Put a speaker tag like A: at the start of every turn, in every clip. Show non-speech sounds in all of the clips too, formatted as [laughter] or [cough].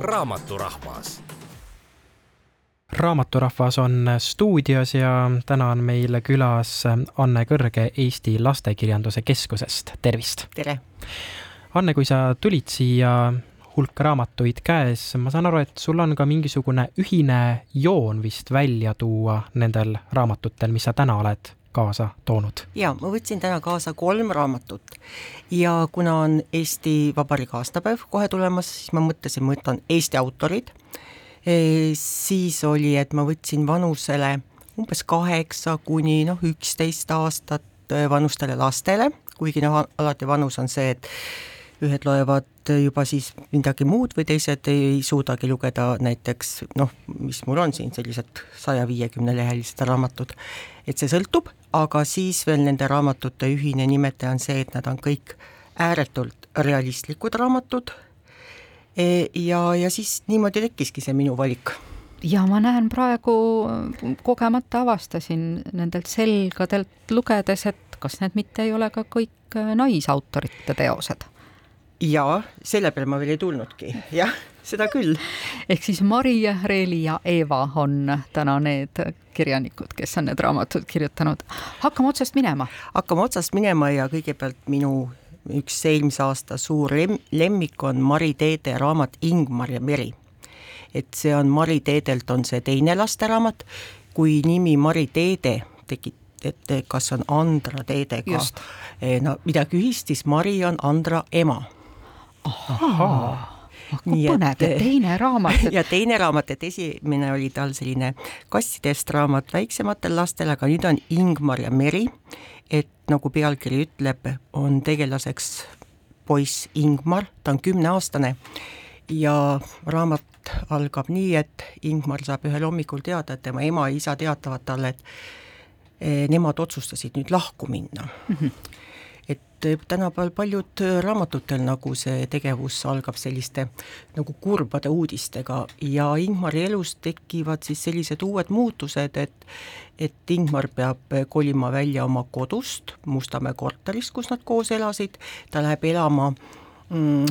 A: Raamaturahvas
B: raaamaturahvas on stuudios ja täna on meil külas Anne Kõrge Eesti Lastekirjanduse Keskusest, tervist!
C: tere!
B: Anne, kui sa tulid siia hulk raamatuid käes, ma saan aru, et sul on ka mingisugune ühine joon vist välja tuua nendel raamatutel, mis sa täna oled kaasa toonud?
C: jaa, ma võtsin täna kaasa kolm raamatut. Ja kuna on Eesti Vabariigi aastapäev kohe tulemas, siis ma mõtlesin, ma võtan Eesti autorid. E,, siis oli, et ma võtsin vanusele umbes kaheksa kuni noh, üksteist aastat vanustele lastele, kuigi noh, alati vanus on see, et ühed loevad juba siis midagi muud või teised ei suudagi lugeda näiteks noh, mis mul on siin sellised saja viiekümne lehelised raamatud, et see sõltub, aga siis veel nende raamatute ühine nimetaja on see, et nad on kõik ääretult realistlikud raamatud. E, ja, ja siis niimoodi tekkiski see minu valik.
D: Ja ma näen praegu, kogemata avastasin nendelt selgadelt lugedes, et kas need mitte ei ole ka kõik naisautorite teosed
C: jaa, selle peale ma veel ei tulnudki, jah, seda küll.
D: ehk siis Mari, Reeli ja Eeva on täna need kirjanikud, kes on need raamatud kirjutanud. hakkame otsast minema.
C: hakkame otsast minema ja kõigepealt minu üks eelmise aasta suur lem-, lemmik on Mari Teede raamat Ingmar ja meri. et see on Mari Teedelt on see teine lasteraamat, kui nimi Mari Teede tekib et kas on Andra Teedega eh, no midagi ühist, siis Mari on Andra ema
D: ahaa. Nii ja teine raamat
C: et.... [laughs] ja teine raamat, et esimene oli tal selline kassidest raamat väiksematele lastele, aga nüüd on Ingmar ja Meri, et nagu pealkiri ütleb, on tegelaseks poiss Ingmar, ta on kümneaastane. Ja raamat algab nii, et Ingmar saab ühel hommikul teada, et tema ema ja isa teatavad talle, et eh, nemad otsustasid nüüd lahku minna. Mm. -hmm et tänapäeval paljud raamatutel nagu see tegevus algab selliste nagu kurbade uudistega ja Ingmari elus tekivad siis sellised uued muutused, et et Ingmar peab kolima välja oma kodust, Mustamäe korterist, kus nad koos elasid, ta läheb elama mm,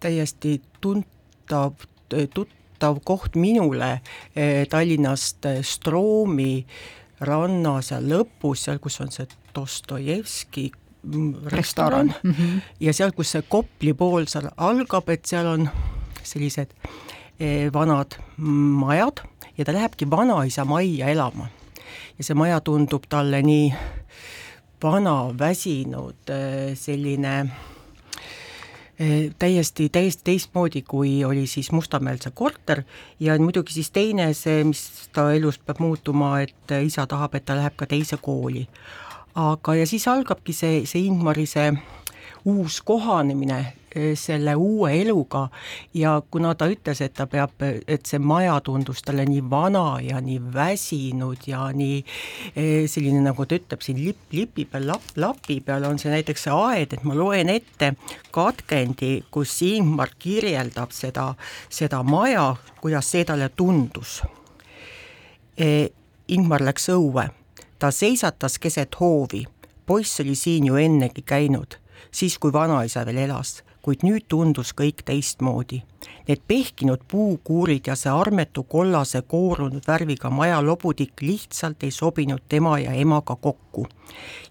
C: täiesti tuntav, tuttav koht minule Tallinnast Stroomi ranna seal lõpus, seal kus on see Dostojevski restoran mm -hmm. ja seal, kus see Kopli pool seal algab, et seal on sellised eh, vanad majad ja ta lähebki vanaisa majja elama. ja see maja tundub talle nii vana, väsinud, eh, selline eh, täiesti, täiesti teistmoodi, kui oli siis Mustamäel see korter ja muidugi siis teine see, mis ta elus peab muutuma, et isa tahab, et ta läheb ka teise kooli aga, ja siis algabki see, see Ingmari see uus kohanemine e, selle uue eluga ja kuna ta ütles, et ta peab, et see maja tundus talle nii vana ja nii väsinud ja nii e, selline, nagu ta ütleb siin lipp lipi peal, lapp lapi peal on see näiteks see aed, et ma loen ette katkendi, kus Ingmar kirjeldab seda, seda maja, kuidas see talle tundus. E, Ingmar läks õue ta seisatas keset hoovi, poiss oli siin ju ennegi käinud, siis kui vanaisa veel elas, kuid nüüd tundus kõik teistmoodi. Need pehkinud puukuurid ja see armetu kollase koorunud värviga maja lobutik lihtsalt ei sobinud tema ja emaga kokku.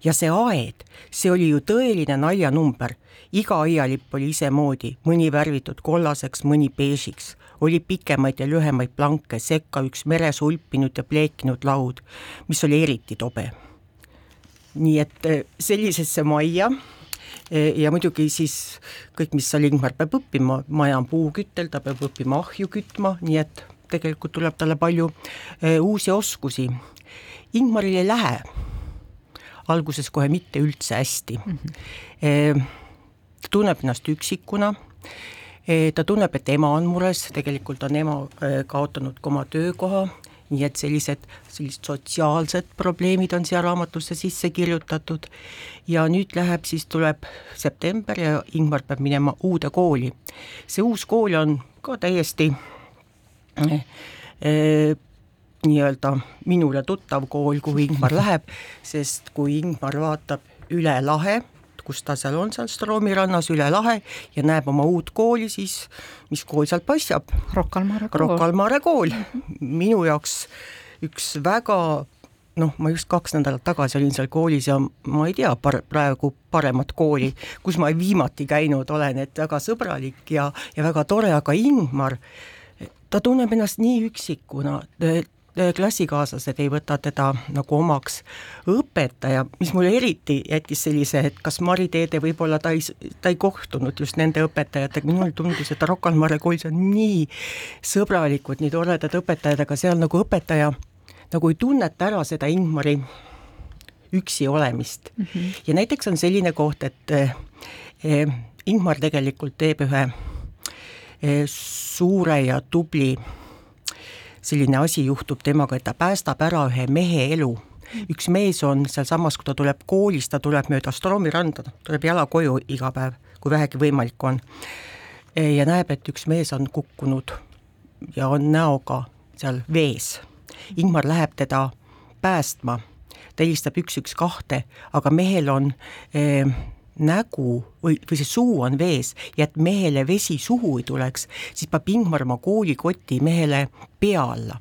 C: ja see aed, see oli ju tõeline naljanumber, iga aialipp oli isemoodi, mõni värvitud kollaseks, mõni beežiks oli pikemaid ja lühemaid planke, sekka üks meres ulpinud ja pleekinud laud, mis oli eriti tobe. nii et eh, sellisesse majja ja muidugi siis kõik, mis seal Ingmar peab õppima, maja on puuküttel, ta peab õppima ahju kütma, nii et tegelikult tuleb talle palju eh, uusi oskusi. Ingmaril ei lähe alguses kohe mitte üldse hästi mm. -hmm. ta tunneb ennast üksikuna ta tunneb, et ema on mures, tegelikult on ema kaotanud ka oma töökoha, nii et sellised, sellised sotsiaalsed probleemid on siia raamatusse sisse kirjutatud ja nüüd läheb, siis tuleb september ja Ingmar peab minema uude kooli. see uus kool on ka täiesti äh, äh, nii-öelda minule tuttav kool, kuhu Ingmar läheb, sest kui Ingmar vaatab üle lahe kus ta seal on, seal Stroomi rannas üle lahe ja näeb oma uut kooli, siis mis kool sealt paistab?
D: Rocca al Mare kool.
C: Rocca al Mare kool, minu jaoks üks väga noh, ma just kaks nädalat tagasi olin seal koolis ja ma ei tea par-, praegu paremat kooli, kus ma viimati käinud olen, et väga sõbralik ja, ja väga tore, aga Ingmar, ta tunneb ennast nii üksikuna, klassikaaslased ei võta teda nagu omaks. õpetaja, mis mulle eriti jättis sellise, et kas Mari Teede võib-olla ta ei, ta ei kohtunud just nende õpetajatega, minule tundus, et Rocca al Mare koolis on nii sõbralikud, nii toredad õpetajad, aga seal nagu õpetaja nagu ei tunneta ära seda Ingmari üksi olemist mm. -hmm. ja näiteks on selline koht, et eh, Ingmar tegelikult teeb ühe eh, suure ja tubli selline asi juhtub temaga, et ta päästab ära ühe mehe elu. üks mees on sealsamas, kui ta tuleb koolist, ta tuleb mööda Stroomi randa, tuleb jala koju iga päev, kui vähegi võimalik on. Ja näeb, et üks mees on kukkunud ja on näoga seal vees Ingmar läheb teda päästma, ta helistab üks, üks, kahte, aga mehel on eh, nägu või, või see suu on vees ja et mehele vesi suhu ei tuleks, siis peab Ingmar oma koolikoti mehele pea alla.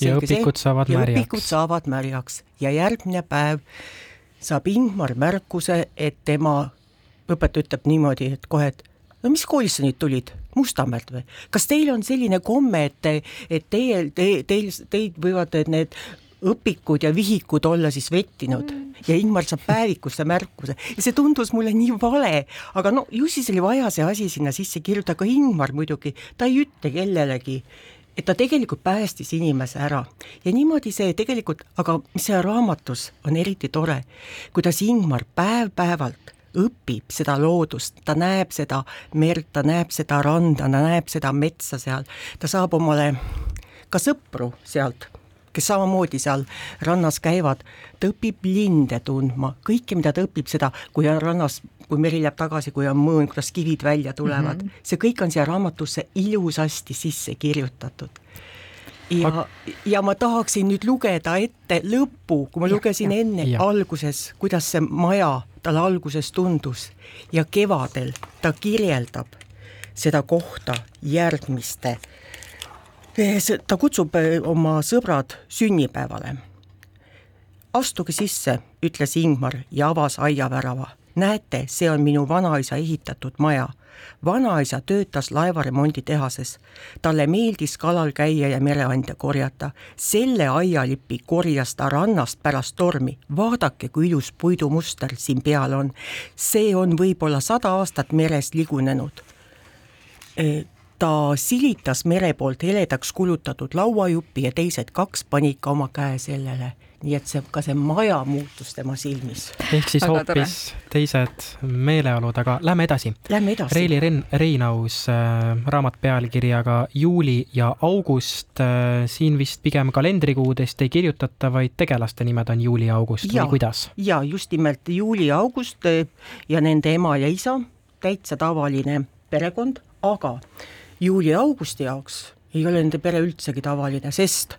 B: ja õpikud saavad
C: ja
B: märjaks.
C: õpikud saavad märjaks ja järgmine päev saab Ingmar märkuse, et tema õpetaja ütleb niimoodi, et kohe, et no mis koolist sa nüüd tulid, Mustamäelt või? kas teil on selline komme, et, et teie te,, teil, teid võivad need õpikud ja vihikud olla siis vettinud mm. ja Ingmar saab päevikusse märkuse. Ja see tundus mulle nii vale, aga no ju siis oli vaja see asi sinna sisse kirjutada, aga Ingmar muidugi, ta ei ütle kellelegi, et ta tegelikult päästis inimese ära. Ja niimoodi see tegelikult, aga mis seal raamatus on eriti tore, kuidas Ingmar päev-päevalt õpib seda loodust, ta näeb seda merd, ta näeb seda randa, ta näeb seda metsa seal, ta saab omale ka sõpru sealt, kes samamoodi seal rannas käivad, ta õpib linde tundma, kõike, mida ta õpib, seda, kui on rannas, kui meri läheb tagasi, kui on mõõn, kuidas kivid välja tulevad mm, -hmm. see kõik on siia raamatusse ilusasti sisse kirjutatud ja, ja ma tahaksin nüüd lugeda ette lõppu, kui ma lugesin ja, enne ja. alguses, kuidas see maja talle alguses tundus ja kevadel ta kirjeldab seda kohta järgmiste. Ta kutsub eh, oma sõbrad sünnipäevale. astuge sisse, ütles Ingmar ja avas aiavärava. näete, see on minu vanaisa ehitatud maja vanaisa töötas laevaremonditehases. talle meeldis kalal käia ja mereande korjata. selle aialipi korjas ta rannast pärast tormi. vaadake, kui ilus puidumuster siin peal on. see on võib-olla sada aastat meres ligunenud e, ta silitas mere poolt heledaks kulutatud lauajuppi ja teised kaks panid ka oma käe sellele nii et see, ka see maja muutus tema silmis.
B: ehk siis Väga hoopis tore. teised meeleolud, aga lähme edasi.
C: Lähme edasi.
B: Reili Ren-, Reinaus äh, raamat pealkirjaga Juuli ja august äh,, siin vist pigem kalendrikuudest ei kirjutata, vaid tegelaste nimed on Juuli ja august ja, või kuidas?
C: jaa, just nimelt Juuli ja august äh, ja nende ema ja isa, täitsa tavaline perekond, aga Juuli ja augusti jaoks ei ole nende pere üldsegi tavaline, sest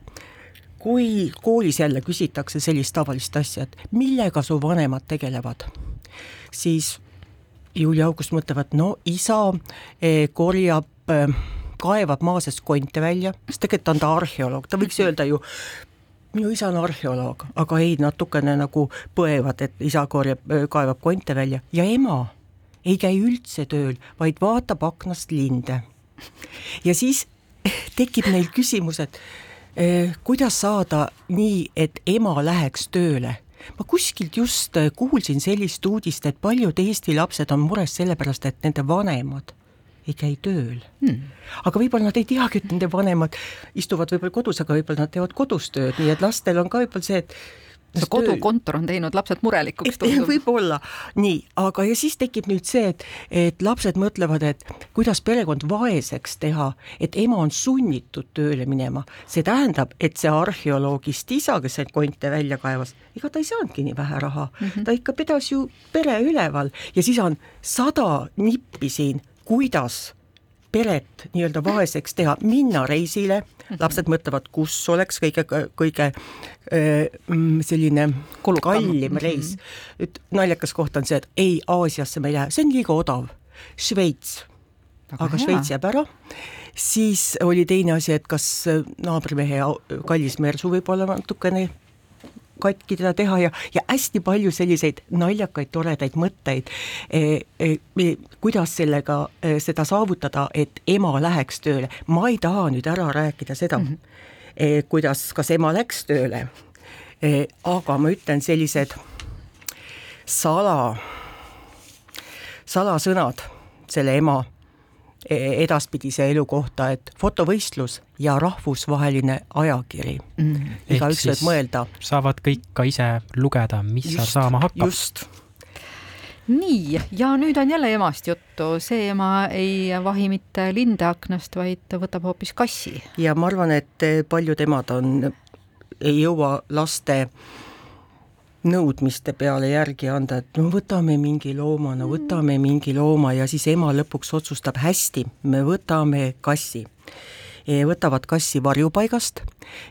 C: kui koolis jälle küsitakse sellist tavalist asja, et millega su vanemad tegelevad, siis Julia-August mõtlevad, no isa eh, korjab, eh, kaevab maa seest konte välja, sest tegelikult on ta arheoloog, ta võiks öelda ju, minu isa on arheoloog, aga ei, natukene nagu põevad, et isa korjab, eh, kaevab konte välja ja ema ei käi üldse tööl, vaid vaatab aknast linde. Ja siis tekib neil küsimus, et Eh, kuidas saada nii, et ema läheks tööle? ma kuskilt just eh, kuulsin sellist uudist, et paljud Eesti lapsed on mures sellepärast, et nende vanemad ei käi tööl. Hmm.. aga võib-olla nad ei teagi, et nende vanemad istuvad võib-olla kodus, aga võib-olla nad teevad kodus tööd, nii et lastel on ka võib-olla see, et
D: see kodukontor on teinud lapsed murelikuks,
C: võib-olla, nii, aga ja siis tekib nüüd see, et, et lapsed mõtlevad, et kuidas perekond vaeseks teha, et ema on sunnitud tööle minema. see tähendab, et see arheoloogist isa, kes neid konte välja kaevas, ega ta ei saanudki nii vähe raha mm, -hmm. ta ikka pidas ju pere üleval ja siis on sada nippi siin, kuidas peret nii-öelda vaeseks teha, minna reisile, lapsed mõtlevad, kus oleks kõige, kõige mm, selline Kulukam. kallim reis. et naljakas koht on see, et ei, Aasiasse me ei lähe, see on liiga odav. Šveits, aga Šveits jääb ära siis oli teine asi, et kas naabrimehe kallis mersu võib olla natukene katki teda teha ja, ja hästi palju selliseid naljakaid, toredaid mõtteid eh,, eh, kuidas sellega eh, seda saavutada, et ema läheks tööle. ma ei taha nüüd ära rääkida seda mm, -hmm. eh, kuidas, kas ema läks tööle eh,, aga ma ütlen sellised sala, salasõnad selle ema edaspidise elu kohta, et fotovõistlus ja rahvusvaheline ajakiri mm.. igaüks võib mõelda.
B: saavad kõik ka ise lugeda, mis just, seal saama hakkab.
C: just
D: nii, ja nüüd on jälle emast juttu, see ema ei vahi mitte linde aknast, vaid võtab hoopis kassi.
C: ja ma arvan, et paljud emad on, ei jõua laste äh, nõudmiste peale järgi anda, et no võtame mingi looma, no võtame mingi looma ja siis ema lõpuks otsustab, hästi, me võtame kassi. võtavad kassi varjupaigast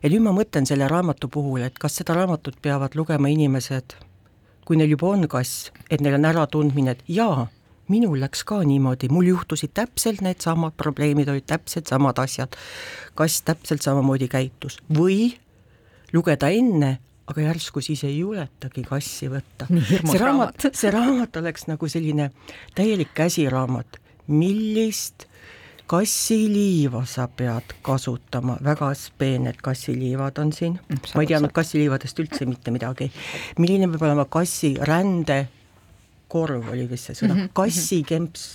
C: ja nüüd ma mõtlen selle raamatu puhul, et kas seda raamatut peavad lugema inimesed, kui neil juba on kass, et neil on äratundmine, et jaa, minul läks ka niimoodi, mul juhtusid täpselt needsamad probleemid, olid täpselt samad asjad. kass täpselt samamoodi käitus või lugeda enne, aga järsku siis ei juletagi kassi võtta. see raamat, see raamat oleks nagu selline täielik käsiraamat, millist kassiliiva sa pead kasutama, väga peened kassiliivad on siin, ma ei teadnud kassiliivadest üldse mitte midagi. milline peab olema kassi rändekorv, oli vist see sõna, mhm, mhm. kassikemps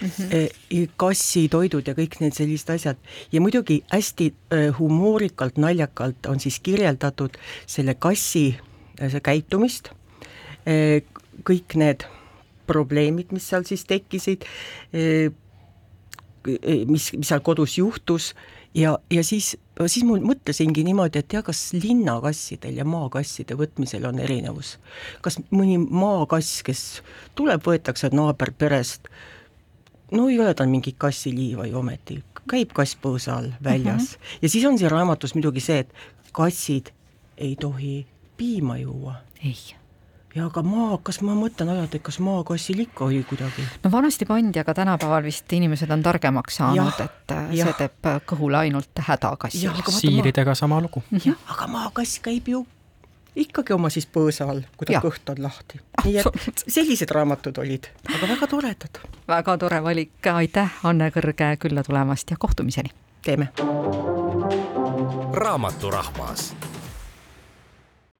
C: mm -hmm. kassitoidud ja kõik need sellised asjad ja muidugi hästi eh, humoorikalt, naljakalt on siis kirjeldatud selle kassi eh, see käitumist, kõik need probleemid, mis seal siis tekkisid, mis, mis seal kodus juhtus ja, ja siis, siis mul mõtlesingi niimoodi, et jah, kas linnakassidel ja maakasside võtmisel on erinevus. kas mõni maakass, kes tuleb, võetakse naaberperest äh, no ei ole tal mingit kassiliiva ju ometi, käib kass põõsa all väljas mm -hmm. ja siis on siin raamatus muidugi see, et kassid ei tohi piima juua.
D: ei
C: ja aga maa, kas ma mõtlen alati, et kas maakassil ikka oli kuidagi?
D: no vanasti pandi, aga tänapäeval vist inimesed on targemaks saanud, et äh, ja. see teeb kõhule ainult häda kassil.
B: siiridega sama lugu.
C: jah, aga maakass käib ju ikkagi oma siis põõsa all, kui ta kõht on lahti. nii et sellised raamatud olid, aga väga toredad.
D: väga tore valik, aitäh, Anne Kõrge külla tulemast ja kohtumiseni!
C: teeme.
A: raamaturahvas